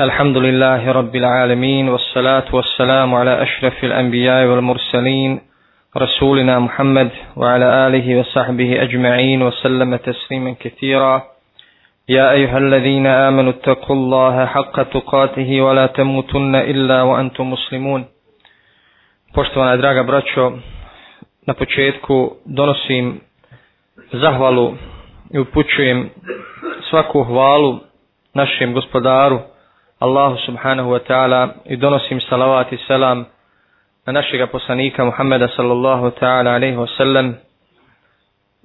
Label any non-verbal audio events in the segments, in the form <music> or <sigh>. الحمد لله رب العالمين والصلاة والسلام على أشرف الأنبياء والمرسلين رسولنا محمد وعلى آله وصحبه أجمعين وسلم تسليما كثيرا يا أيها الذين آمنوا اتقوا الله حق تقاته ولا تموتن إلا وأنتم مسلمون Poštovana draga braćo, na početku donosim zahvalu i upućujem svaku hvalu našem gospodaru Allahu subhanahu wa ta'ala i donosim salavat i selam na našega poslanika Muhammeda sallallahu ta'ala alaihi wa sallam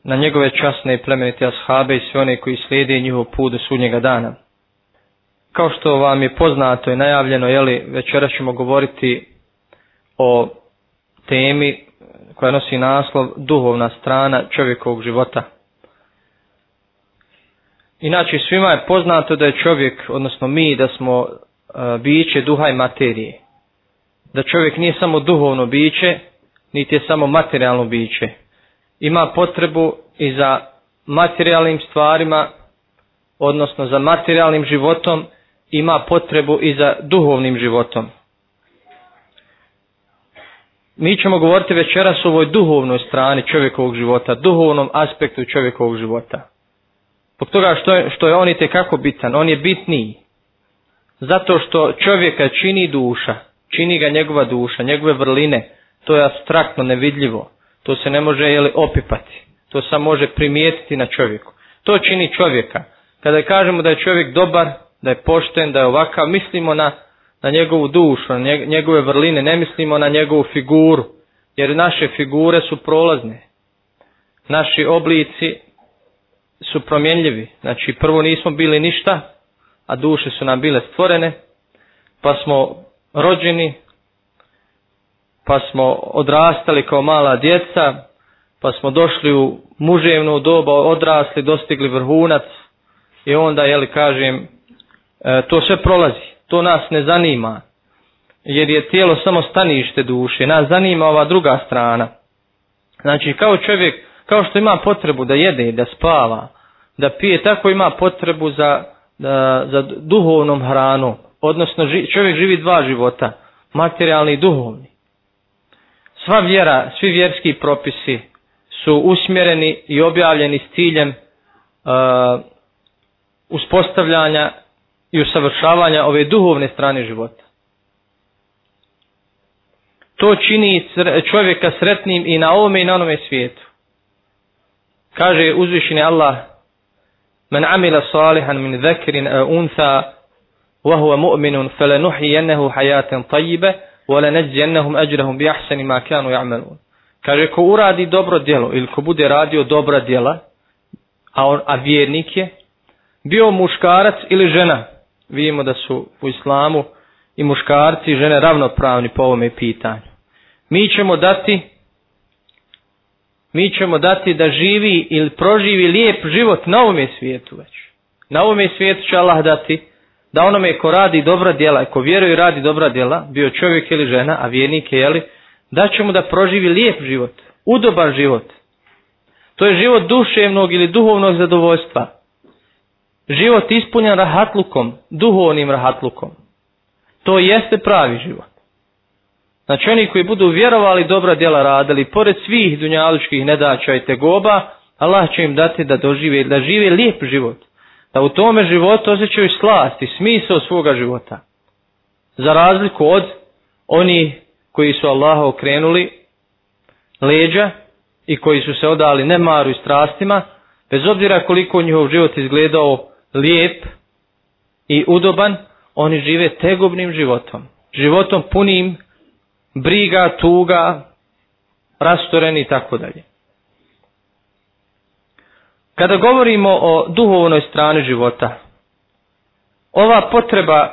na njegove časne i plemenite ashabe i sve one koji slijede njihov put do sudnjega dana. Kao što vam je poznato i najavljeno, jeli, večera ćemo govoriti o temi koja nosi naslov duhovna strana čovjekovog života – Inače, svima je poznato da je čovjek, odnosno mi, da smo uh, biće duha i materije. Da čovjek nije samo duhovno biće, niti je samo materijalno biće. Ima potrebu i za materijalnim stvarima, odnosno za materijalnim životom, ima potrebu i za duhovnim životom. Mi ćemo govoriti večeras o ovoj duhovnoj strani čovjekovog života, duhovnom aspektu čovjekovog života. Zbog toga što je, što je on i tekako bitan, on je bitniji. Zato što čovjeka čini duša, čini ga njegova duša, njegove vrline, to je abstraktno, nevidljivo. To se ne može jeli, opipati, to samo može primijetiti na čovjeku. To čini čovjeka. Kada kažemo da je čovjek dobar, da je pošten, da je ovakav, mislimo na, na njegovu dušu, na njegove vrline, ne mislimo na njegovu figuru. Jer naše figure su prolazne. Naši oblici, su promjenljivi. Znači, prvo nismo bili ništa, a duše su nam bile stvorene, pa smo rođeni, pa smo odrastali kao mala djeca, pa smo došli u muževnu dobu, odrasli, dostigli vrhunac i onda, jel, kažem, e, to sve prolazi, to nas ne zanima, jer je tijelo samo stanište duše, nas zanima ova druga strana. Znači, kao čovjek kao što ima potrebu da jede, da spava, da pije, tako ima potrebu za, da, za duhovnom hranu. Odnosno, ži, čovjek živi dva života, materijalni i duhovni. Sva vjera, svi vjerski propisi su usmjereni i objavljeni s ciljem uh, uspostavljanja i usavršavanja ove duhovne strane života. To čini čovjeka sretnim i na ovome i na onome svijetu. Kaže uzvišeni Allah Men amila salihan min zekrin a unsa wa huwa mu'minun falanuhyiyannahu hayatan tayyibah wa lanajziyannahum ajrahum bi ahsani ma kanu ya'malun. Kaže ko uradi dobro djelo ili ko bude radio dobra djela a on a vjernik je bio muškarac ili žena. Vidimo da su u islamu i muškarci i žene ravnopravni po ovome pitanju. Mi ćemo dati mi ćemo dati da živi ili proživi lijep život na ovome svijetu već. Na ovome svijetu će Allah dati da onome ko radi dobra djela, ko vjeruje radi dobra djela, bio čovjek ili žena, a vjernik je, jeli, da će mu da proživi lijep život, udoban život. To je život duševnog ili duhovnog zadovoljstva. Život ispunjen rahatlukom, duhovnim rahatlukom. To jeste pravi život. Znači oni koji budu vjerovali dobra djela radili, pored svih dunjalučkih nedaća i tegoba, Allah će im dati da dožive, da žive lijep život. Da u tome životu osjećaju slast i smisao svoga života. Za razliku od oni koji su Allaha okrenuli leđa i koji su se odali nemaru i strastima, bez obzira koliko njihov život izgledao lijep i udoban, oni žive tegobnim životom. Životom punim briga, tuga, rastoren i tako dalje. Kada govorimo o duhovnoj strani života, ova potreba,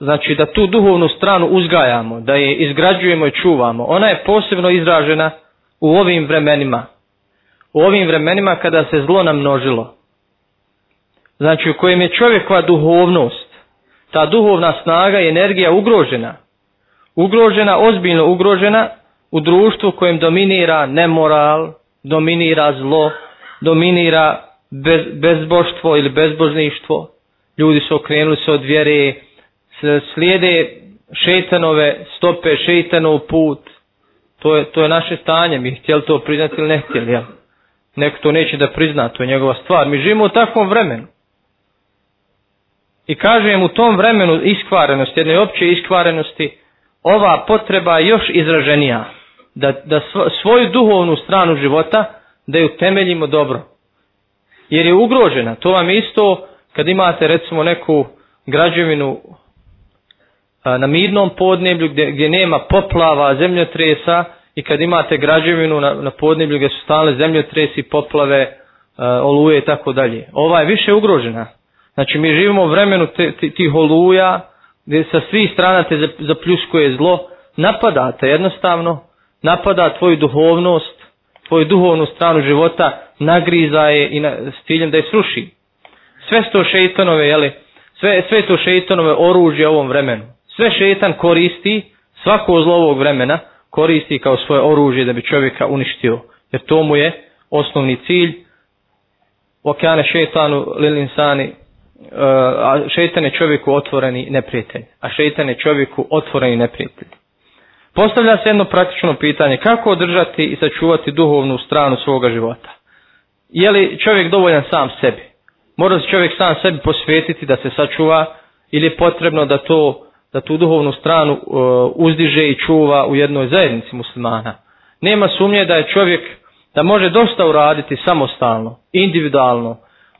znači da tu duhovnu stranu uzgajamo, da je izgrađujemo i čuvamo, ona je posebno izražena u ovim vremenima. U ovim vremenima kada se zlo namnožilo. Znači u kojem je čovjekova duhovnost, ta duhovna snaga i energija ugrožena – ugrožena, ozbiljno ugrožena u društvu kojem dominira nemoral, dominira zlo, dominira bez, bezboštvo ili bezbožništvo. Ljudi su okrenuli se od vjere, slijede šeitanove stope, šeitanov put. To je, to je naše stanje, mi htjeli to priznati ili ne htjeli, jel? Neko to neće da prizna, to je njegova stvar. Mi živimo u takvom vremenu. I kažem u tom vremenu iskvarenost, jedne opće iskvarenosti, ova potreba još izraženija da, da svoju duhovnu stranu života da ju temeljimo dobro. Jer je ugrožena. To vam isto kad imate recimo neku građevinu na mirnom podneblju gdje, gdje nema poplava, zemljotresa i kad imate građevinu na, na podneblju gdje su stale zemljotresi, poplave, oluje i tako dalje. Ova je više ugrožena. Znači mi živimo u vremenu tih oluja, te, te, te, te, te, te, te, te, gdje sa svih strana te zapljuskuje zlo, napada te jednostavno, napada tvoju duhovnost, tvoju duhovnu stranu života, nagriza je i na, s ciljem da je sruši. Sve to šeitanove, jeli, sve, sve to šeitanove oružje ovom vremenu. Sve šeitan koristi, svako zlo ovog vremena koristi kao svoje oružje da bi čovjeka uništio. Jer to mu je osnovni cilj. Okane šeitanu lil insani a šeitan je čovjeku otvoreni neprijatelj. A šeitan je čovjeku otvoreni neprijatelj. Postavlja se jedno praktično pitanje. Kako održati i sačuvati duhovnu stranu svoga života? Je li čovjek dovoljan sam sebi? Mora se čovjek sam sebi posvetiti da se sačuva ili je potrebno da to da tu duhovnu stranu e, uzdiže i čuva u jednoj zajednici muslimana. Nema sumnje da je čovjek da može dosta uraditi samostalno, individualno,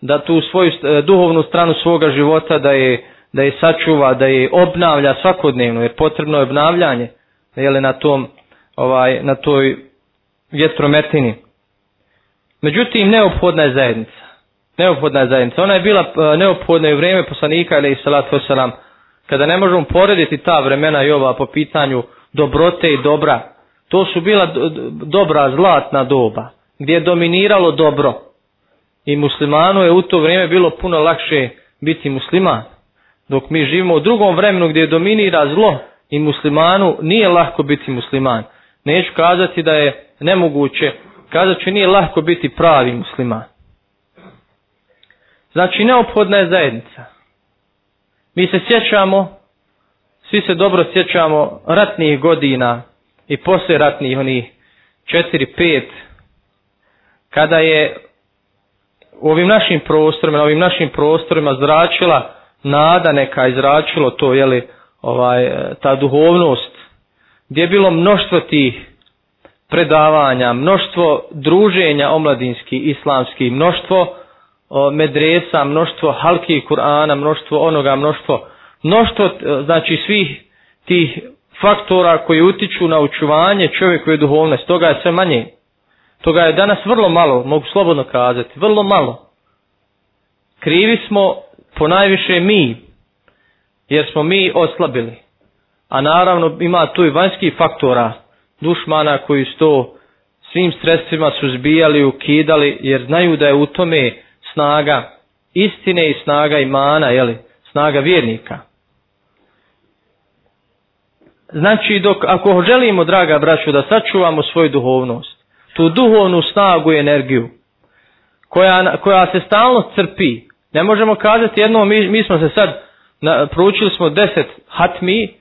da tu svoju eh, duhovnu stranu svoga života da je da je sačuva, da je obnavlja svakodnevno, jer potrebno je obnavljanje je na tom ovaj na toj vjetrometini. Međutim neophodna je zajednica. Neophodna je zajednica. Ona je bila eh, neophodna u vrijeme poslanika ili salatu selam kada ne možemo porediti ta vremena i ova po pitanju dobrote i dobra. To su bila dobra zlatna doba gdje je dominiralo dobro i muslimanu je u to vrijeme bilo puno lakše biti musliman. Dok mi živimo u drugom vremenu gdje dominira zlo i muslimanu nije lahko biti musliman. Neću kazati da je nemoguće, kazat ću nije lahko biti pravi musliman. Znači neophodna je zajednica. Mi se sjećamo, svi se dobro sjećamo ratnih godina i posle ratnih onih 4-5 kada je u ovim našim prostorima, na ovim našim prostorima zračila nada neka izračilo to je li ovaj e, ta duhovnost gdje je bilo mnoštvo tih predavanja, mnoštvo druženja omladinski islamski, mnoštvo o, medresa, mnoštvo halki Kur'ana, mnoštvo onoga, mnoštvo mnoštvo e, znači svih tih faktora koji utiču na učuvanje čovjekove duhovne, stoga je sve manje Toga je danas vrlo malo, mogu slobodno kazati, vrlo malo. Krivi smo po najviše mi, jer smo mi oslabili. A naravno ima tu i vanjskih faktora, dušmana koji su to svim sredstvima suzbijali, ukidali, jer znaju da je u tome snaga istine i snaga imana, jeli, snaga vjernika. Znači, dok, ako želimo, draga braću, da sačuvamo svoju duhovnost, tu duhovnu snagu i energiju koja, koja se stalno crpi. Ne možemo kazati jedno, mi, mi smo se sad, na, proučili smo deset hatmi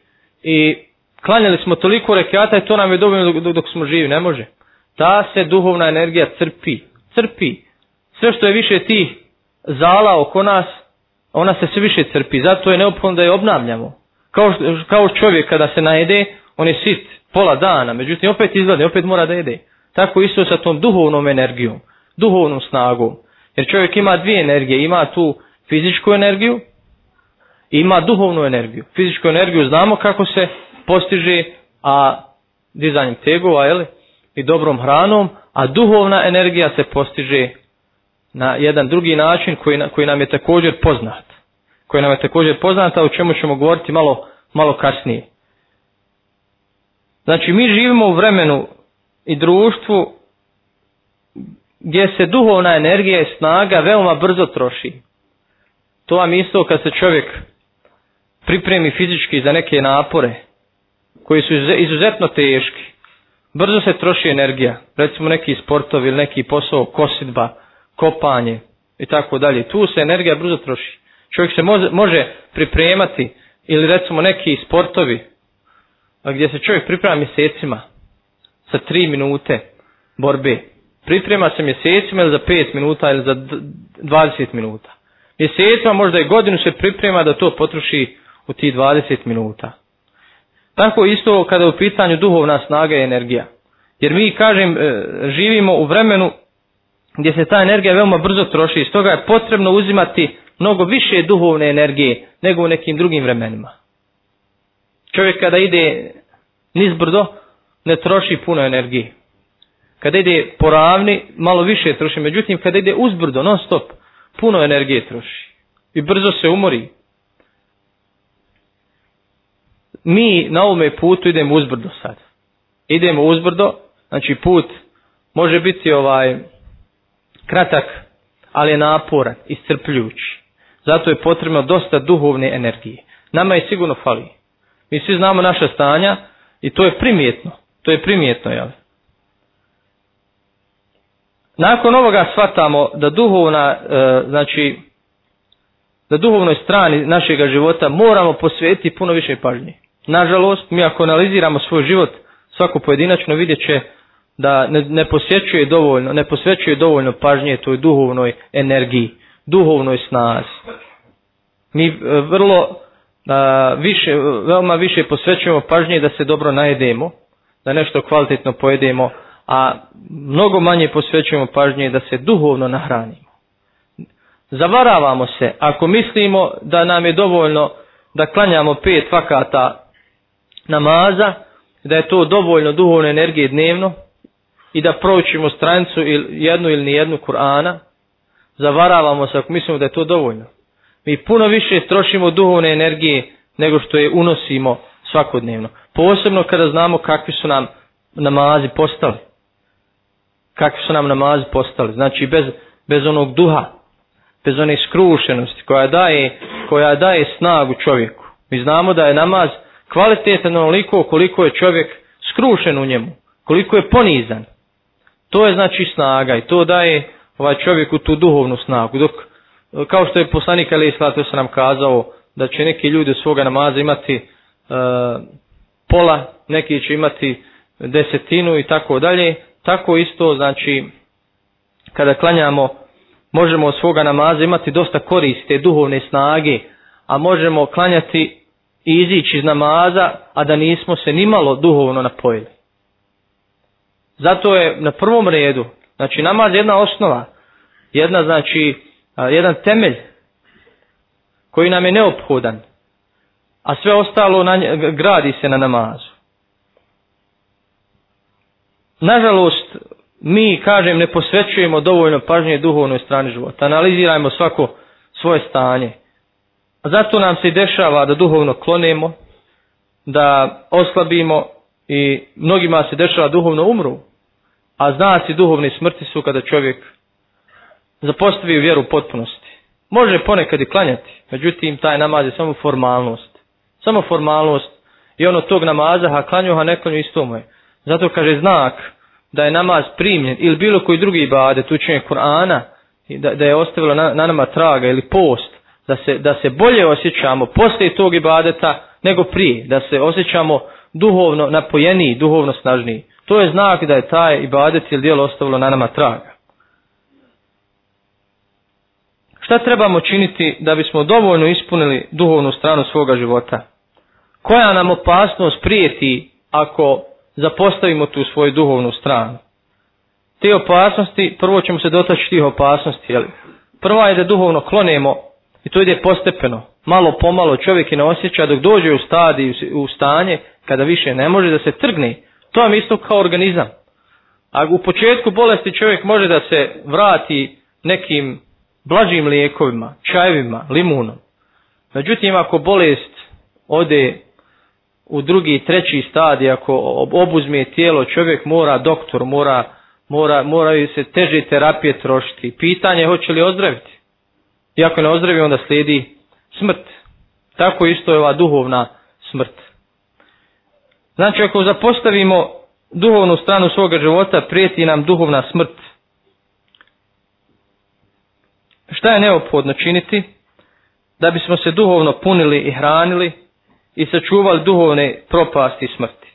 i klanjali smo toliko rekiata i to nam je dovoljno dok, dok smo živi, ne može. Ta se duhovna energija crpi, crpi. Sve što je više tih zala oko nas, ona se sve više crpi. Zato je neophodno da je obnavljamo. Kao, kao čovjek kada se najede, on je sit pola dana, međutim opet izgleda, opet mora da jede tako isto sa tom duhovnom energijom, duhovnom snagom. Jer čovjek ima dvije energije, ima tu fizičku energiju i ima duhovnu energiju. Fizičku energiju znamo kako se postiže, a dizanjem tegova, jeli, i dobrom hranom, a duhovna energija se postiže na jedan drugi način koji, koji nam je također poznat. Koji nam je također poznat, a o čemu ćemo govoriti malo, malo kasnije. Znači, mi živimo u vremenu i društvu gdje se duhovna energija i snaga veoma brzo troši. To vam isto kad se čovjek pripremi fizički za neke napore koji su izuzetno teški. Brzo se troši energija. Recimo neki sportovi ili neki posao, kosidba, kopanje i tako dalje. Tu se energija brzo troši. Čovjek se može pripremati ili recimo neki sportovi gdje se čovjek priprema mjesecima za tri minute borbe. Priprema se mjesecima ili za pet minuta ili za 20 minuta. Mjesecima možda i godinu se priprema da to potroši u ti 20 minuta. Tako isto kada je u pitanju duhovna snaga i energija. Jer mi, kažem, e, živimo u vremenu gdje se ta energija veoma brzo troši i stoga je potrebno uzimati mnogo više duhovne energije nego u nekim drugim vremenima. Čovjek kada ide nizbrdo, brdo, ne troši puno energije. Kada ide poravni, malo više troši. Međutim, kada ide uzbrdo, non stop, puno energije troši. I brzo se umori. Mi na ovome putu idemo uzbrdo sad. Idemo uzbrdo, znači put može biti ovaj kratak, ali je naporan, iscrpljući. Zato je potrebno dosta duhovne energije. Nama je sigurno fali. Mi svi znamo naša stanja i to je primjetno. To je primjetno, jel? Nakon ovoga shvatamo da duhovna, e, znači, na duhovnoj strani našeg života moramo posvetiti puno više pažnje. Nažalost, mi ako analiziramo svoj život, svako pojedinačno vidjet će da ne, ne posjećuje dovoljno, ne posvećuje dovoljno pažnje toj duhovnoj energiji, duhovnoj snazi. Mi e, vrlo a, e, više, veoma više posvećujemo pažnje da se dobro najedemo, da nešto kvalitetno pojedemo, a mnogo manje posvećujemo pažnje da se duhovno nahranimo. Zavaravamo se ako mislimo da nam je dovoljno da klanjamo pet vakata namaza, da je to dovoljno duhovne energije dnevno i da proučimo strancu ili jednu ili nijednu Kur'ana, zavaravamo se ako mislimo da je to dovoljno. Mi puno više trošimo duhovne energije nego što je unosimo svakodnevno. Posebno kada znamo kakvi su nam namazi postali. Kakvi su nam namazi postali. Znači bez, bez onog duha, bez one skrušenosti koja daje, koja daje snagu čovjeku. Mi znamo da je namaz kvalitetan onoliko koliko je čovjek skrušen u njemu, koliko je ponizan. To je znači snaga i to daje ovaj čovjeku tu duhovnu snagu. Dok, kao što je poslanik Ali Islata nam kazao da će neki ljudi svoga namaza imati E, pola, neki će imati desetinu i tako dalje. Tako isto, znači, kada klanjamo, možemo od svoga namaza imati dosta koriste, duhovne snage, a možemo klanjati i izići iz namaza, a da nismo se nimalo duhovno napojili. Zato je na prvom redu, znači namaz je jedna osnova, jedna znači, jedan temelj koji nam je neophodan a sve ostalo na nje, gradi se na namazu. Nažalost, mi, kažem, ne posvećujemo dovoljno pažnje duhovnoj strani života. Analizirajmo svako svoje stanje. A zato nam se i dešava da duhovno klonemo, da oslabimo i mnogima se dešava duhovno umru. A zna se duhovne smrti su kada čovjek zapostavi vjeru potpunosti. Može ponekad i klanjati, međutim taj namaz je samo formalnost. Samo formalnost i ono tog namaza, ha klanju, ha ne klanju, isto mu je. Zato kaže znak da je namaz primljen ili bilo koji drugi ibadet učenje Kur'ana, da, da je ostavilo na, na nama traga ili post, da se, da se bolje osjećamo poslije tog ibadeta nego prije, da se osjećamo duhovno napojeniji, duhovno snažniji. To je znak da je taj ibadet ili dijelo ostavilo na nama traga. Šta trebamo činiti da bismo dovoljno ispunili duhovnu stranu svoga života? koja nam opasnost prijeti ako zapostavimo tu svoju duhovnu stranu. Te opasnosti, prvo ćemo se dotaći tih opasnosti, jel? Prva je da duhovno klonemo i to ide postepeno. Malo pomalo čovjek je ne osjeća dok dođe u stadi, u stanje kada više ne može da se trgne. To vam isto kao organizam. A u početku bolesti čovjek može da se vrati nekim blažim lijekovima, čajevima, limunom. Međutim, ako bolest ode u drugi treći stadij ako obuzme tijelo čovjek mora doktor mora mora moraju se teže terapije trošiti pitanje hoće li ozdraviti i ako ne ozdravi onda slijedi smrt tako isto je ova duhovna smrt znači ako zapostavimo duhovnu stranu svoga života prijeti nam duhovna smrt šta je neophodno činiti da bismo se duhovno punili i hranili i sačuvali duhovne propasti i smrti.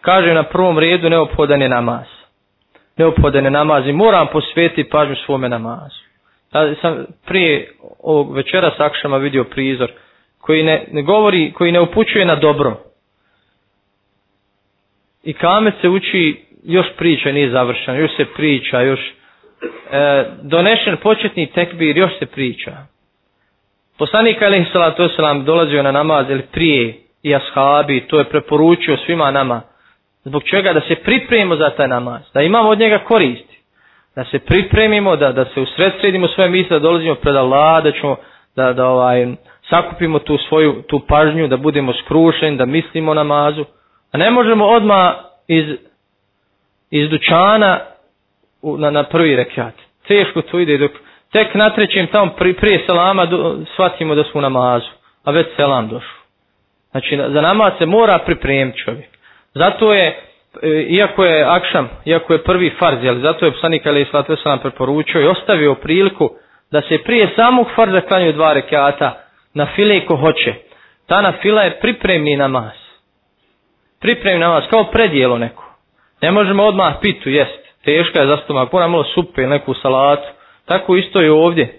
Kaže na prvom redu neophodan je namaz. Neophodan je namaz i moram posvetiti pažnju svome namazu. Ja sam prije ovog večera s Akšama vidio prizor koji ne, ne govori, koji ne upućuje na dobro. I kamet se uči, još priča nije završena, još se priča, još e, donešen početni tekbir, još se priča. Poslanik Ali Salatu Osalam dolazio na namaz ili prije i ashabi, to je preporučio svima nama. Zbog čega? Da se pripremimo za taj namaz, da imamo od njega koristi. Da se pripremimo, da, da se usredsredimo svoje misle, da dolazimo pred Allah, da ćemo, da, da ovaj, sakupimo tu svoju tu pažnju, da budemo skrušeni, da mislimo namazu. A ne možemo odma iz, iz dućana u, na, na prvi rekiat. Teško to ide dok tek na trećem tamo pri, prije selama do, shvatimo da smo u namazu. A već selam došao. Znači, za namaz se mora pripremiti čovjek. Zato je, e, iako je akšam, iako je prvi farz, jel, zato je psanik Ali Islat Veselam preporučio i ostavio priliku da se prije samog farza klanju dva rekata na file ko hoće. Ta na fila je pripremni namaz. Pripremni namaz, kao predijelo neko. Ne možemo odmah pitu, jest, teška je za stomak, pora malo supe ili neku salatu. Tako isto i ovdje.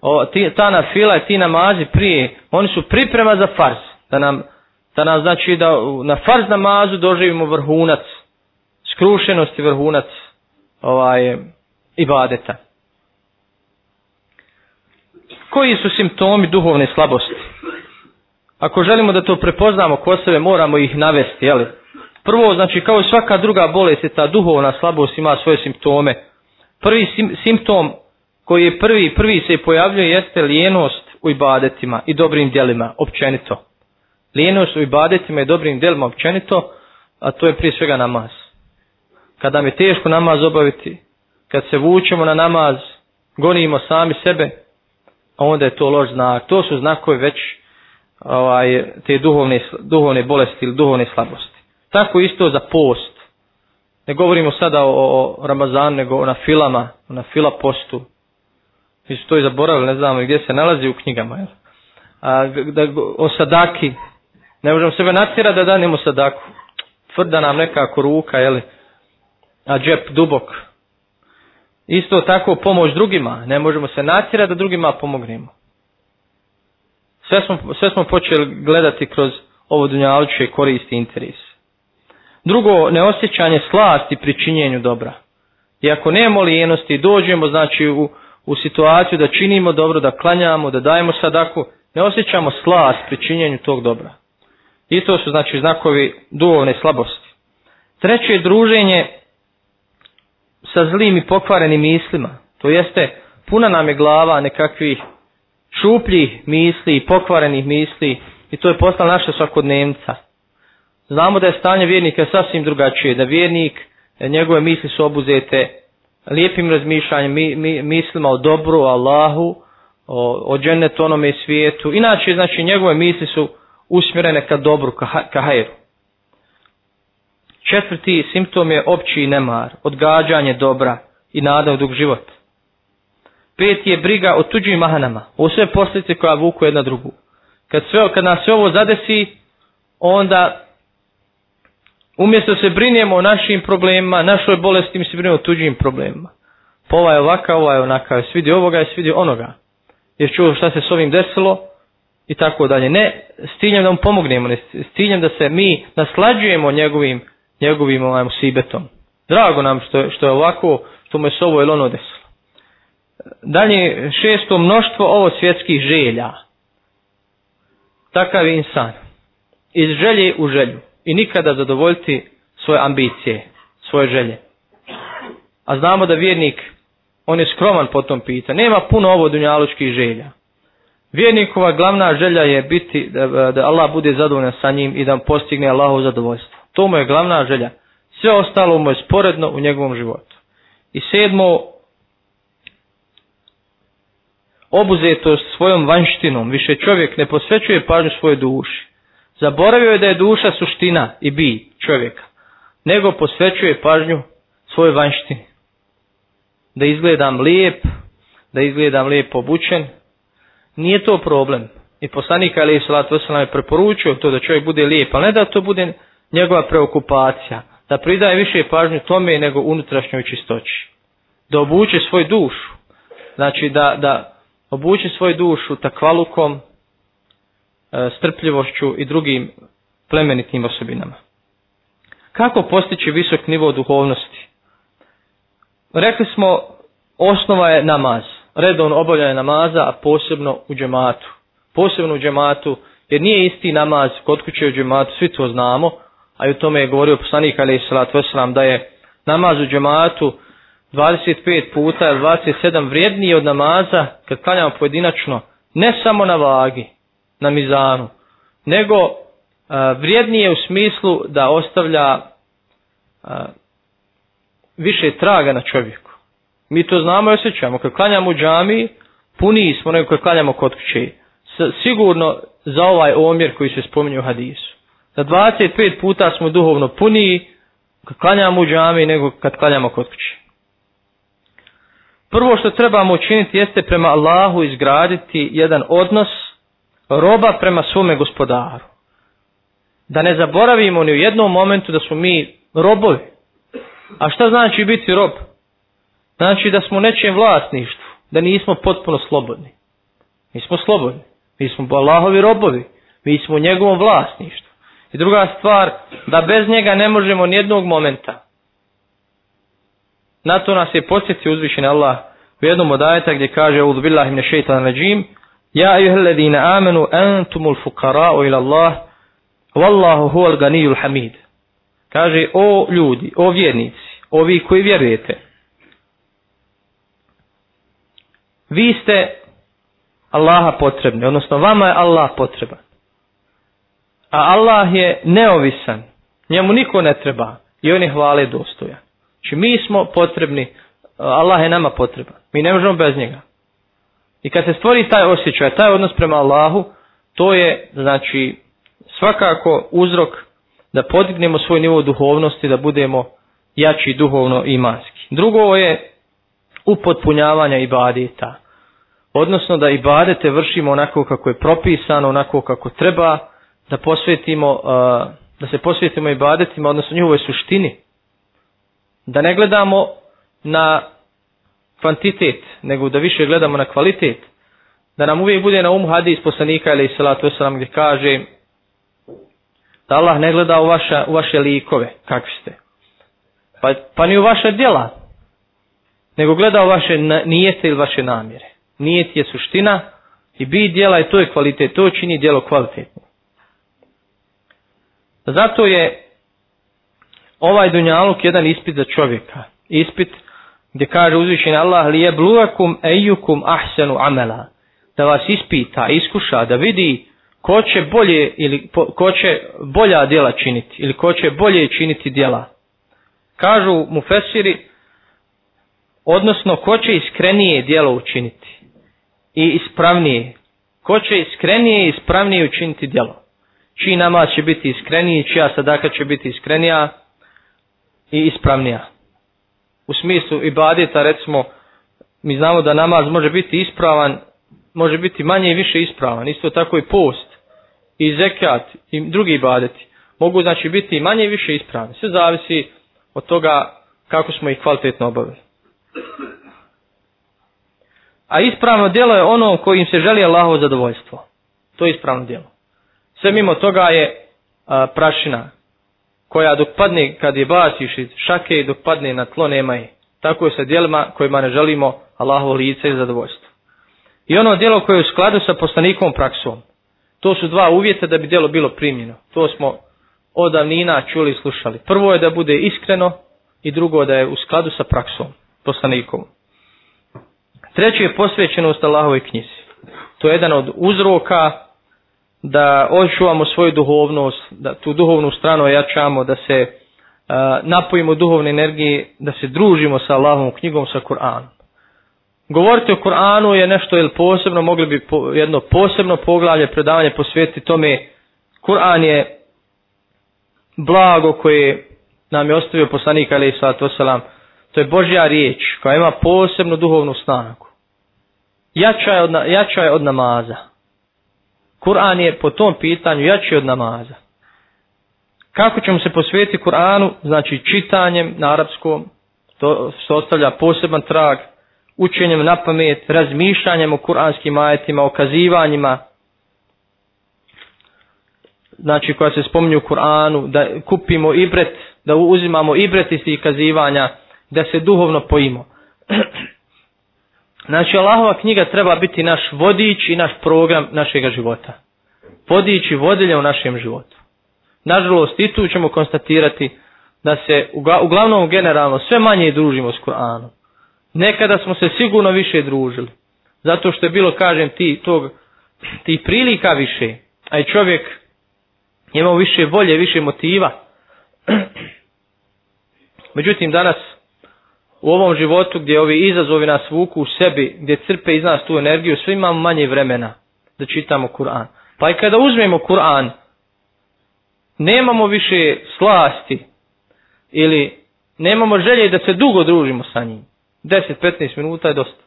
O, ti, ta na fila je ti namazi prije, oni su priprema za farz da nam, da nam znači da na farz namazu doživimo vrhunac, skrušenosti vrhunac ovaj, ibadeta. Koji su simptomi duhovne slabosti? Ako želimo da to prepoznamo ko sebe, moramo ih navesti, jeli? Prvo, znači, kao i svaka druga bolest, ta duhovna slabost ima svoje simptome. Prvi sim, simptom koji je prvi, prvi se pojavljuje jeste lijenost u ibadetima i dobrim dijelima, općenito lijenost u ibadetima i dobrim delima općenito, a to je prije svega namaz. Kada mi je teško namaz obaviti, kad se vučemo na namaz, gonimo sami sebe, a onda je to loš znak. To su znakovi već ovaj, te duhovne, duhovne bolesti ili duhovne slabosti. Tako isto za post. Ne govorimo sada o, o Ramazanu, nego o na filama, o na fila postu. Mi su to i zaboravili, ne znamo gdje se nalazi u knjigama. Jel? A, da, o sadaki, Ne možemo sebe natjerati da danemo sadaku. Tvrda nam nekako ruka, jeli, a džep dubok. Isto tako pomoć drugima. Ne možemo se natjerati da drugima pomognemo. Sve smo, sve smo počeli gledati kroz ovo dunjaluče koristi interes. Drugo, neosjećanje slasti pri činjenju dobra. I ako nemamo lijenosti, dođemo znači, u, u situaciju da činimo dobro, da klanjamo, da dajemo sadaku, ne osjećamo slast pri činjenju tog dobra. I to su znači znakovi duhovne slabosti. Treće je druženje sa zlim i pokvarenim mislima. To jeste puna nam je glava nekakvih šupljih misli i pokvarenih misli i to je postala naša svakodnevnica. Znamo da je stanje vjernika sasvim drugačije, da vjernik, e, njegove misli su obuzete lijepim razmišljanjem, mi, mi, mislima o dobru, o Allahu, o, o džennetu onome svijetu. Inače, znači, njegove misli su usmjerene ka dobru, ka, ha, ka hajru. Četvrti simptom je opći nemar, odgađanje dobra i nada u dug život. Peti je briga o tuđim mahanama, o sve posljedice koja vuku jedna drugu. Kad, sve, kad nas sve ovo zadesi, onda umjesto se brinjemo o našim problemima, našoj bolesti, mi se brinjemo o tuđim problemima. Pova pa je ovaka, ova je onaka, svidi ovoga, svidi onoga. Jer čuo šta se s ovim desilo, i tako dalje. Ne s ciljem da mu pomognemo, ne s ciljem da se mi naslađujemo njegovim, njegovim ovaj, sibetom. Drago nam što, što je ovako, što mu je s ovo ili ono desilo. Dalje, šesto mnoštvo ovo svjetskih želja. Takav je insan. Iz želje u želju. I nikada zadovoljiti svoje ambicije, svoje želje. A znamo da vjernik, on je skroman po tom pitanju. Nema puno ovo dunjalučkih želja. Vjernikova glavna želja je biti da, da Allah bude zadovoljan sa njim i da postigne Allahu zadovoljstvo. To mu je glavna želja. Sve ostalo mu je sporedno u njegovom životu. I sedmo, obuzetost svojom vanštinom, više čovjek ne posvećuje pažnju svoje duši. Zaboravio je da je duša suština i bi čovjeka, nego posvećuje pažnju svoje vanštini. Da izgledam lijep, da izgledam lijep obučen, nije to problem. I poslanik Ali Salatu Veselam je preporučio to da čovjek bude lijep, ali ne da to bude njegova preokupacija, da pridaje više pažnju tome nego unutrašnjoj čistoći. Da obuče svoju dušu, znači da, da obuče svoju dušu takvalukom, e, strpljivošću i drugim plemenitim osobinama. Kako postići visok nivo duhovnosti? Rekli smo, osnova je namaz redovno obavljanje namaza, a posebno u džematu. Posebno u džematu, jer nije isti namaz kod kuće u džematu, svi to znamo, a i o tome je govorio poslanik alaih salatu wasalam, da je namaz u džematu 25 puta ili 27 vrijednije od namaza, kad klanjamo pojedinačno, ne samo na vagi, na mizanu, nego a, e, vrijednije u smislu da ostavlja a, e, više traga na čovjeku mi to znamo i osjećamo. Kad klanjamo u džami, puni smo nego kad klanjamo kod kuće. Sigurno za ovaj omjer koji se spominje u hadisu. Za 25 puta smo duhovno puni kad klanjamo u džami nego kad klanjamo kod kuće. Prvo što trebamo učiniti jeste prema Allahu izgraditi jedan odnos roba prema svome gospodaru. Da ne zaboravimo ni u jednom momentu da smo mi robovi. A šta znači biti rob? Znači da smo nečijem vlasništvu, da nismo potpuno slobodni. Mi smo slobodni. Mi smo Allahovi robovi. Mi smo u njegovom vlasništvu. I druga stvar, da bez njega ne možemo nijednog momenta. Na to nas je posjeti uzvišen Allah u jednom od ajeta gdje kaže Udu billahi mne šeitan rajim Ja ayuhel ladine amenu entumul fukarao ila Allah Wallahu huval ganijul hamid. Kaže, o ljudi, o vjernici, ovi koji vjerujete, vi ste Allaha potrebni, odnosno vama je Allah potreban. A Allah je neovisan, njemu niko ne treba i on je hvale dostoja. Znači mi smo potrebni, Allah je nama potreban, mi ne možemo bez njega. I kad se stvori taj osjećaj, taj odnos prema Allahu, to je znači svakako uzrok da podignemo svoj nivo duhovnosti, da budemo jači duhovno i imanski. Drugo je upotpunjavanja ibadeta. Odnosno da ibadete vršimo onako kako je propisano, onako kako treba, da posvetimo, da se posvetimo ibadetima, odnosno njihovoj suštini. Da ne gledamo na kvantitet, nego da više gledamo na kvalitet. Da nam uvijek bude na umu hadis poslanika ili salatu wasalam gdje kaže da Allah ne gleda u, vaša, u vaše likove, kakvi ste. Pa, pa ni u vaša djela, nego gledao vaše nijete ili vaše namjere. Nijet je suština i bi dijela je to je kvalitet, to čini dijelo kvalitetno. Zato je ovaj dunjaluk jedan ispit za čovjeka. Ispit gdje kaže uzvišen Allah li je bluakum ejukum ahsenu amela. Da vas ispita, iskuša, da vidi ko će bolje ili ko će bolja djela činiti ili ko će bolje činiti djela. Kažu mu fesiri, odnosno ko će iskrenije dijelo učiniti i ispravnije. Ko će iskrenije i ispravnije učiniti dijelo. Čiji namaz će biti iskreniji, čija sadaka će biti iskrenija i ispravnija. U smislu i badita recimo, mi znamo da namaz može biti ispravan, može biti manje i više ispravan. Isto tako i post, i zekat, i drugi ibadeti. Mogu znači biti manje i više ispravni. Sve zavisi od toga kako smo ih kvalitetno obavili. A ispravno djelo je ono kojim se želi Allahovo zadovoljstvo. To je ispravno djelo. Sve mimo toga je a, prašina koja dok padne kad je baciš iz šake i dok padne na tlo nema je. Tako je sa djelima kojima ne želimo Allahovo lice i zadovoljstvo. I ono djelo koje je u skladu sa poslanikom praksom. To su dva uvjeta da bi djelo bilo primjeno. To smo od davnina čuli i slušali. Prvo je da bude iskreno i drugo da je u skladu sa praksom poslanikom. Treće je posvećenost Allahove knjizi. To je jedan od uzroka da očuvamo svoju duhovnost, da tu duhovnu stranu ojačamo, da se uh, napojimo duhovne energije, da se družimo sa Allahom knjigom, sa Kur'anom. Govoriti o Kur'anu je nešto ili posebno, mogli bi po, jedno posebno poglavlje, predavanje posvetiti tome. Kur'an je blago koje nam je ostavio poslanik, ali i sallatu wasalam, uh, što je Božja riječ, koja ima posebnu duhovnu snagu, jača je od, jača je od namaza. Kur'an je po tom pitanju jači od namaza. Kako ćemo se posvetiti Kur'anu? Znači čitanjem na arapskom, to se ostavlja poseban trag, učenjem na pamet, razmišljanjem o kuranskim ajetima, okazivanjima, znači koja se spominju u Kur'anu, da kupimo ibret, da uzimamo ibret iz tih kazivanja, da se duhovno pojimo. <clears throat> Znači, Allahova knjiga treba biti naš vodič i naš program našeg života. Vodič i vodilje u našem životu. Nažalost, i tu ćemo konstatirati da se uglavnom generalno sve manje družimo s Kur'anom. Nekada smo se sigurno više družili. Zato što je bilo, kažem, ti, tog, ti prilika više, a i čovjek imao više volje, više motiva. <clears throat> Međutim, danas u ovom životu gdje ovi izazovi nas vuku u sebi, gdje crpe iz nas tu energiju, sve imamo manje vremena da čitamo Kur'an. Pa i kada uzmemo Kur'an, nemamo više slasti ili nemamo želje da se dugo družimo sa njim. 10-15 minuta je dosta.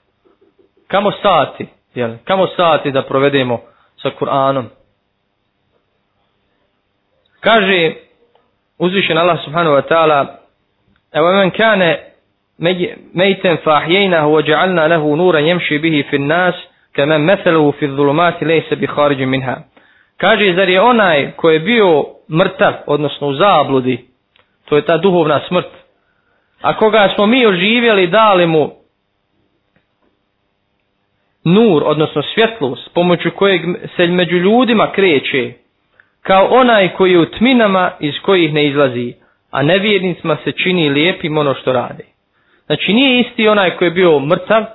Kamo sati, jel? Kamo sati da provedemo sa Kur'anom? Kaže uzvišen Allah subhanahu wa ta'ala Evo men kane ميتا فاحييناه وجعلنا له نورا يمشي به في الناس كما مثله في الظلمات ليس بخارج منها كاجي زري اوناي كوي بيو مرتف odnosno zabludi to je ta duhovna smrt a koga smo mi oživjeli dali mu nur odnosno svjetlost pomoću kojeg se među ljudima kreće kao onaj koji je u tminama iz kojih ne izlazi a nevjernicima se čini lijepim ono što radi Znači nije isti onaj koji je bio mrtav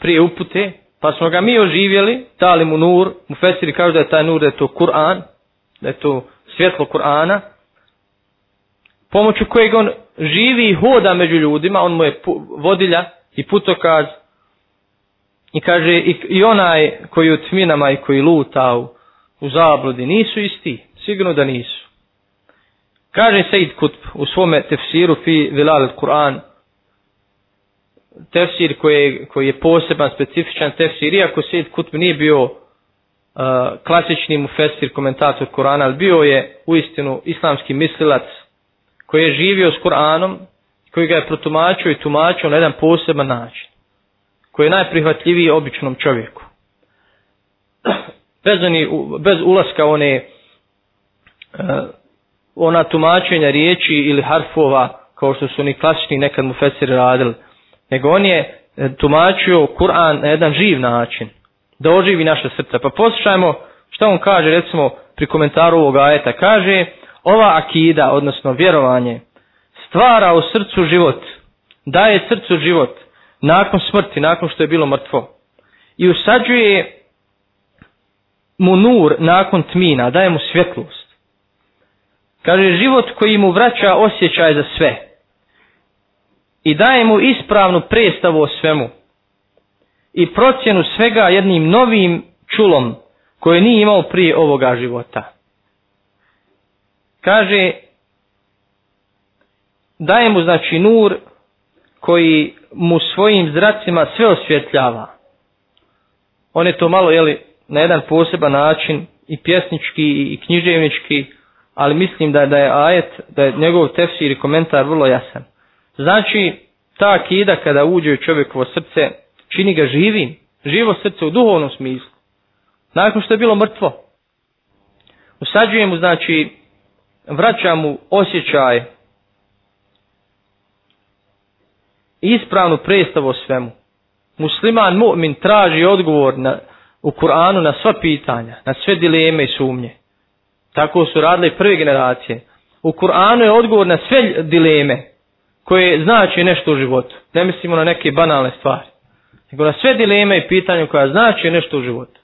prije upute, pa smo ga mi oživjeli, dali mu nur, mu fesiri kažu da je taj nur, da je to Kur'an, da je to svjetlo Kur'ana, pomoću kojeg on živi i hoda među ljudima, on mu je vodilja i putokaz, i kaže i, i onaj koji u tminama i koji luta u, u zabludi nisu isti, sigurno da nisu. Kaže Said Kutb u svome tefsiru fi vilal Kur'an, tefsir koji, koji je poseban, specifičan tefsir, iako Sejid Kutb nije bio uh, klasični mu fesir, komentator Korana, ali bio je u istinu islamski mislilac koji je živio s Koranom, koji ga je protumačio i tumačio na jedan poseban način, koji je najprihvatljiviji običnom čovjeku. Bez, oni, bez ulaska one, uh, ona tumačenja riječi ili harfova, kao što su oni klasični nekad mu fesiri radili, nego on je e, tumačio Kur'an na jedan živ način, da oživi naše srce. Pa poslušajmo što on kaže, recimo, pri komentaru ovog ajeta. Kaže, ova akida, odnosno vjerovanje, stvara u srcu život, daje srcu život nakon smrti, nakon što je bilo mrtvo. I usađuje mu nur nakon tmina, daje mu svjetlost. Kaže, život koji mu vraća osjećaj za sve i daje mu ispravnu predstavu o svemu i procjenu svega jednim novim čulom koje nije imao prije ovoga života. Kaže, daje mu znači nur koji mu svojim zracima sve osvjetljava. On je to malo, jeli, na jedan poseban način i pjesnički i književnički, ali mislim da, da je ajet, da je njegov tefsir i komentar vrlo jasan. Znači, ta akida kada uđe u čovjekovo srce, čini ga živim. Živo srce u duhovnom smislu. Nakon što je bilo mrtvo. Usađuje mu, znači, vraća mu osjećaj ispravnu predstavu o svemu. Musliman mu'min traži odgovor na, u Kur'anu na sva pitanja, na sve dileme i sumnje. Tako su radile prve generacije. U Kur'anu je odgovor na sve dileme, koje znači nešto u životu. Ne mislimo na neke banalne stvari. Nego na sve dileme i pitanje koja znači nešto u životu.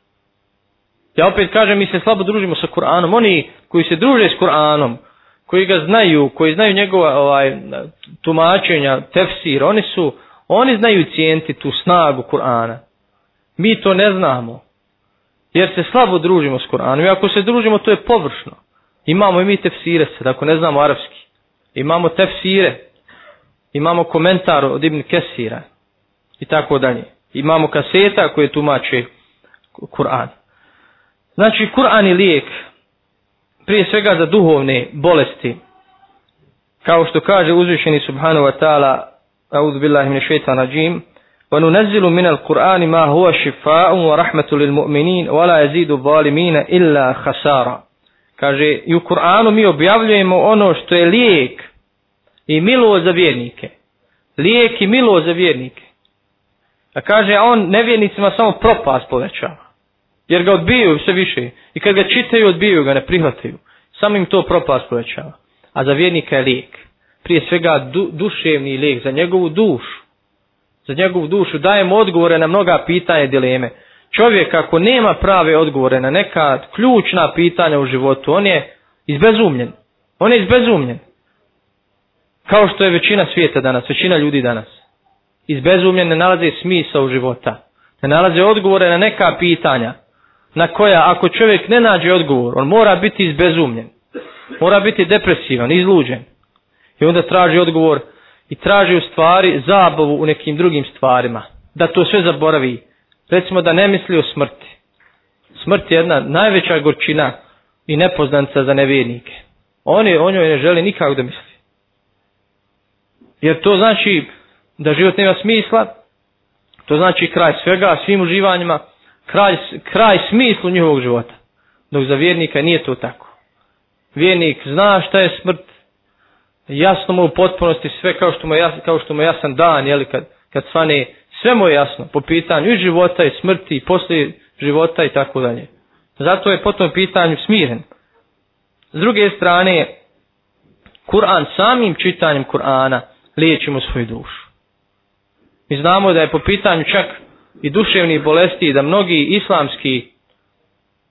Ja opet kažem, mi se slabo družimo sa Kur'anom. Oni koji se druže s Kur'anom, koji ga znaju, koji znaju njegova ovaj, tumačenja, tefsir, oni su, oni znaju cijenti tu snagu Kur'ana. Mi to ne znamo. Jer se slabo družimo s Kur'anom. I ako se družimo, to je površno. Imamo i mi tefsire sad, ako ne znamo arapski. Imamo tefsire, imamo komentar od Ibn Kesira i tako dalje. Imamo kaseta koje tumače Kur'an. Znači, Kur'an je lijek prije svega za duhovne bolesti. Kao što kaže uzvišeni subhanahu wa ta'ala, a'udhu billahi min šeitan ađim, وَنُنَزِّلُ مِنَ الْقُرْآنِ مَا هُوَ شِفَاءٌ وَرَحْمَةٌ لِلْمُؤْمِنِينَ وَلَا يَزِيدُ الظَّالِمِينَ إِلَّا خَسَارًا Kaže, i u Kur'anu mi objavljujemo ono što je lijek i milo za vjernike. Lijek i milo za vjernike. A kaže, a on nevjernicima samo propast povećava. Jer ga odbiju sve više. I kad ga čitaju, odbiju ga, ne prihvataju. Samo im to propast povećava. A za vjernika je lijek. Prije svega du, duševni lijek za njegovu dušu. Za njegovu dušu dajemo odgovore na mnoga pitanja i dileme. Čovjek ako nema prave odgovore na neka ključna pitanja u životu, on je izbezumljen. On je izbezumljen kao što je većina svijeta danas, većina ljudi danas, iz bezumlja ne nalaze smisa u života, ne nalaze odgovore na neka pitanja, na koja ako čovjek ne nađe odgovor, on mora biti izbezumljen, mora biti depresivan, izluđen. I onda traži odgovor i traži u stvari zabavu u nekim drugim stvarima, da to sve zaboravi. Recimo da ne misli o smrti. Smrt je jedna najveća gorčina i nepoznanca za nevjernike. Oni, o njoj ne želi nikako da misli. Jer to znači da život nema smisla, to znači kraj svega, svim uživanjima, kraj, kraj smislu njihovog života. Dok za vjernika nije to tako. Vjernik zna šta je smrt, jasno mu u potpunosti sve kao što mu je, jasno, kao što mu je jasan dan, jeli, kad, kad svane, sve mu je jasno po pitanju i života i smrti i poslije života i tako dalje. Zato je po tom pitanju smiren. S druge strane, Kur'an samim čitanjem Kur'ana, liječimo svoju dušu. Mi znamo da je po pitanju čak i duševnih bolesti da mnogi islamski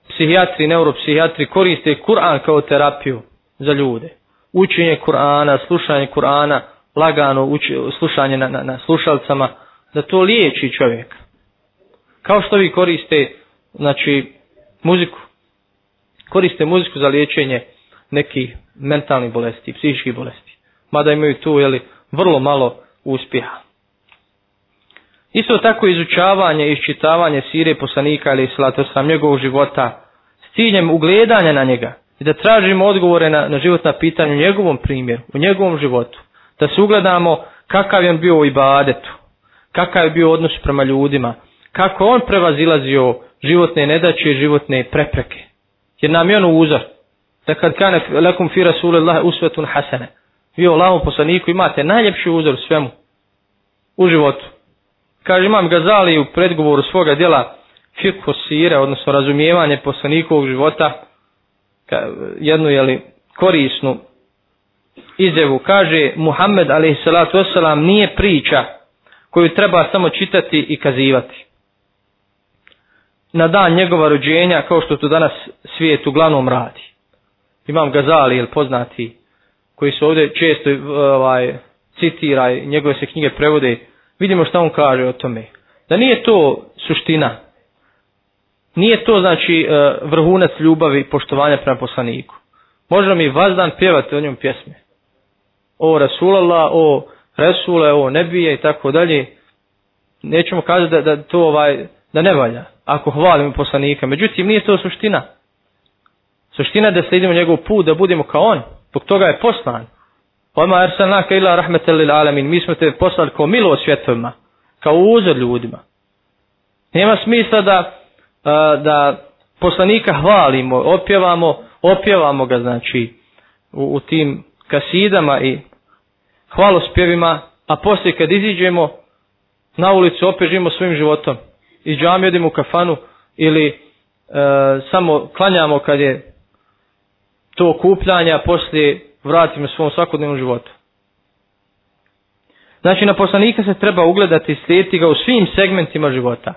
psihijatri, neuropsihijatri koriste Kur'an kao terapiju za ljude. Učenje Kur'ana, slušanje Kur'ana, lagano uči, slušanje na, na, na slušalcama, da to liječi čovjek. Kao što vi koriste znači, muziku, koriste muziku za liječenje nekih mentalnih bolesti, psihičkih bolesti. Mada imaju tu, jeli, vrlo malo uspjeha. Isto tako izučavanje i iščitavanje sire poslanika ili slatu sam njegovog života s ciljem ugledanja na njega i da tražimo odgovore na, na životna pitanja u njegovom primjeru, u njegovom životu. Da se ugledamo kakav je on bio u ibadetu, kakav je bio odnos prema ljudima, kako on prevazilazio životne nedaće i životne prepreke. Jer nam je on uzor. Da kad kane lakum fi rasulillahi usvetun hasene. Vi o lavom poslaniku imate najljepši uzor svemu u životu. Kaže imam Gazali u predgovoru svoga djela Fikho Sire, odnosno razumijevanje poslanikovog života, ka, jednu jeli, korisnu izjevu. Kaže Muhammed a.s. nije priča koju treba samo čitati i kazivati. Na dan njegova rođenja, kao što to danas svijet uglavnom radi. Imam Gazali, jel poznati koji se ovdje često ovaj, citira i njegove se knjige prevode, vidimo šta on kaže o tome. Da nije to suština, nije to znači e, vrhunac ljubavi i poštovanja prema poslaniku. Možda mi vazdan pjevati o njom pjesme. O Rasulallah, o Resule, o Nebije i tako dalje. Nećemo kazati da, da to ovaj, da ne valja, ako hvalimo poslanika. Međutim, nije to suština. Suština je da slijedimo njegov put, da budemo kao on. Zbog toga je poslan. Pa Oma arsalnaka ila rahmetel lil alamin. Mi smo te poslali kao milo svjetovima. Kao uzor ljudima. Nema smisla da, da poslanika hvalimo, opjevamo, opjevamo ga znači u, u tim kasidama i hvalospjevima, a poslije kad iziđemo na ulicu opet živimo svojim životom. Iđam jedim u kafanu ili e, samo klanjamo kad je to okupljanje, a poslije vratim u svom svakodnevnom životu. Znači, na poslanika se treba ugledati i slijediti ga u svim segmentima života.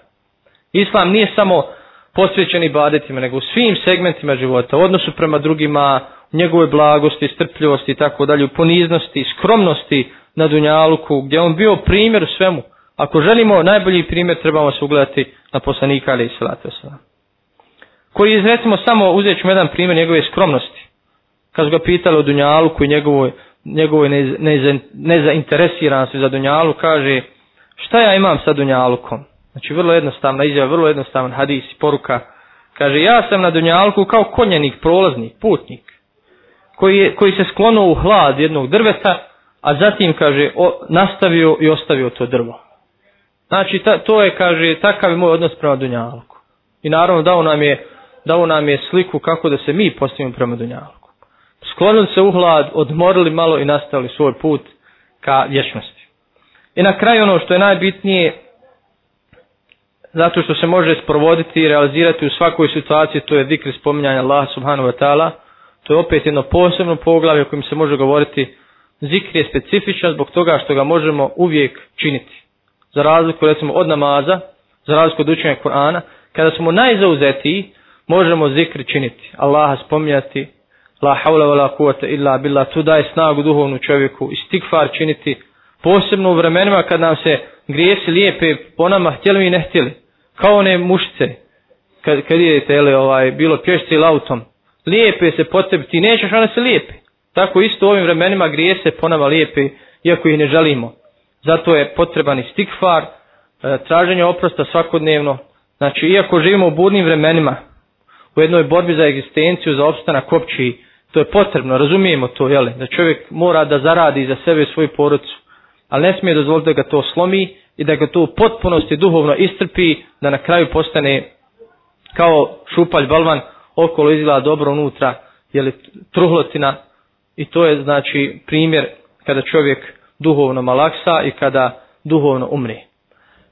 Islam nije samo posvećen ibadetima, nego u svim segmentima života, u odnosu prema drugima, njegove blagosti, strpljivosti i tako dalje, poniznosti, skromnosti na Dunjaluku, gdje on bio primjer svemu. Ako želimo najbolji primjer, trebamo se ugledati na poslanika, ali i salatu Koji je, recimo, samo uzet ću jedan primjer njegove skromnosti kad su ga pitali o Dunjaluku i njegovoj, njegovoj nezainteresiranosti za Dunjalu, kaže šta ja imam sa Dunjalukom? Znači vrlo jednostavna izjava, vrlo jednostavan hadis i poruka. Kaže ja sam na Dunjalku kao konjenik, prolaznik, putnik, koji, je, koji se sklonuo u hlad jednog drveta, a zatim kaže o, nastavio i ostavio to drvo. Znači ta, to je, kaže, takav je moj odnos prema Dunjalku. I naravno dao nam je, dao nam je sliku kako da se mi postavimo prema Dunjalku sklonili se uhlad, odmorili malo i nastavili svoj put ka vječnosti. I na kraju ono što je najbitnije, zato što se može sprovoditi i realizirati u svakoj situaciji, to je dikr spominjanja Allaha subhanahu wa ta'ala, to je opet jedno posebno poglavlje o kojim se može govoriti, zikr je specifičan zbog toga što ga možemo uvijek činiti. Za razliku recimo od namaza, za razliku od učenja Kur'ana, kada smo najzauzetiji, možemo zikr činiti, Allaha spominjati, la haula wala kuvata illa billah, tu daje snagu duhovnu čovjeku, istigfar činiti, posebno u vremenima kad nam se grijesi lijepe po nama, htjeli mi ne htjeli, kao one mušice, kad, kad idete, jeli, ovaj, bilo pješci ili autom, lijepe se po tebi, ti nećeš, one se lijepe. Tako isto u ovim vremenima grijese po nama lijepe, iako ih ne želimo. Zato je potreban istigfar, e, traženje oprosta svakodnevno, Znači, iako živimo u burnim vremenima, u jednoj borbi za egzistenciju, za opstanak općih, to je potrebno, razumijemo to, jel, da čovjek mora da zaradi za sebe svoju porodicu, ali ne smije dozvoliti da ga to slomi i da ga to u potpunosti duhovno istrpi, da na kraju postane kao šupalj balvan, okolo izgleda dobro unutra, jel, truhlotina i to je znači primjer kada čovjek duhovno malaksa i kada duhovno umri.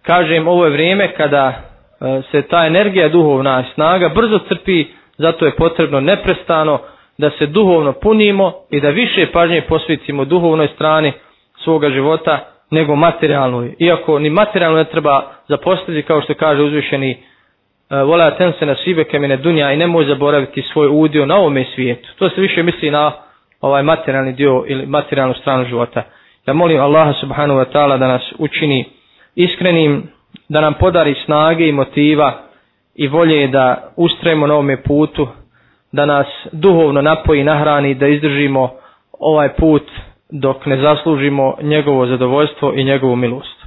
Kažem, ovo je vrijeme kada e, se ta energija duhovna snaga brzo crpi, zato je potrebno neprestano da se duhovno punimo i da više pažnje posvetimo duhovnoj strani svoga života nego materijalnoj. Iako ni materijalno ne treba zapostaviti, kao što kaže uzvišeni e, vola ten se na sibe kemine dunja i nemoj zaboraviti svoj udio na ovome svijetu. To se više misli na ovaj materijalni dio ili materijalnu stranu života. Ja molim Allaha subhanahu wa ta'ala da nas učini iskrenim, da nam podari snage i motiva i volje da ustrajemo na ovome putu, da nas duhovno napoji, nahrani, da izdržimo ovaj put dok ne zaslužimo njegovo zadovoljstvo i njegovu milost.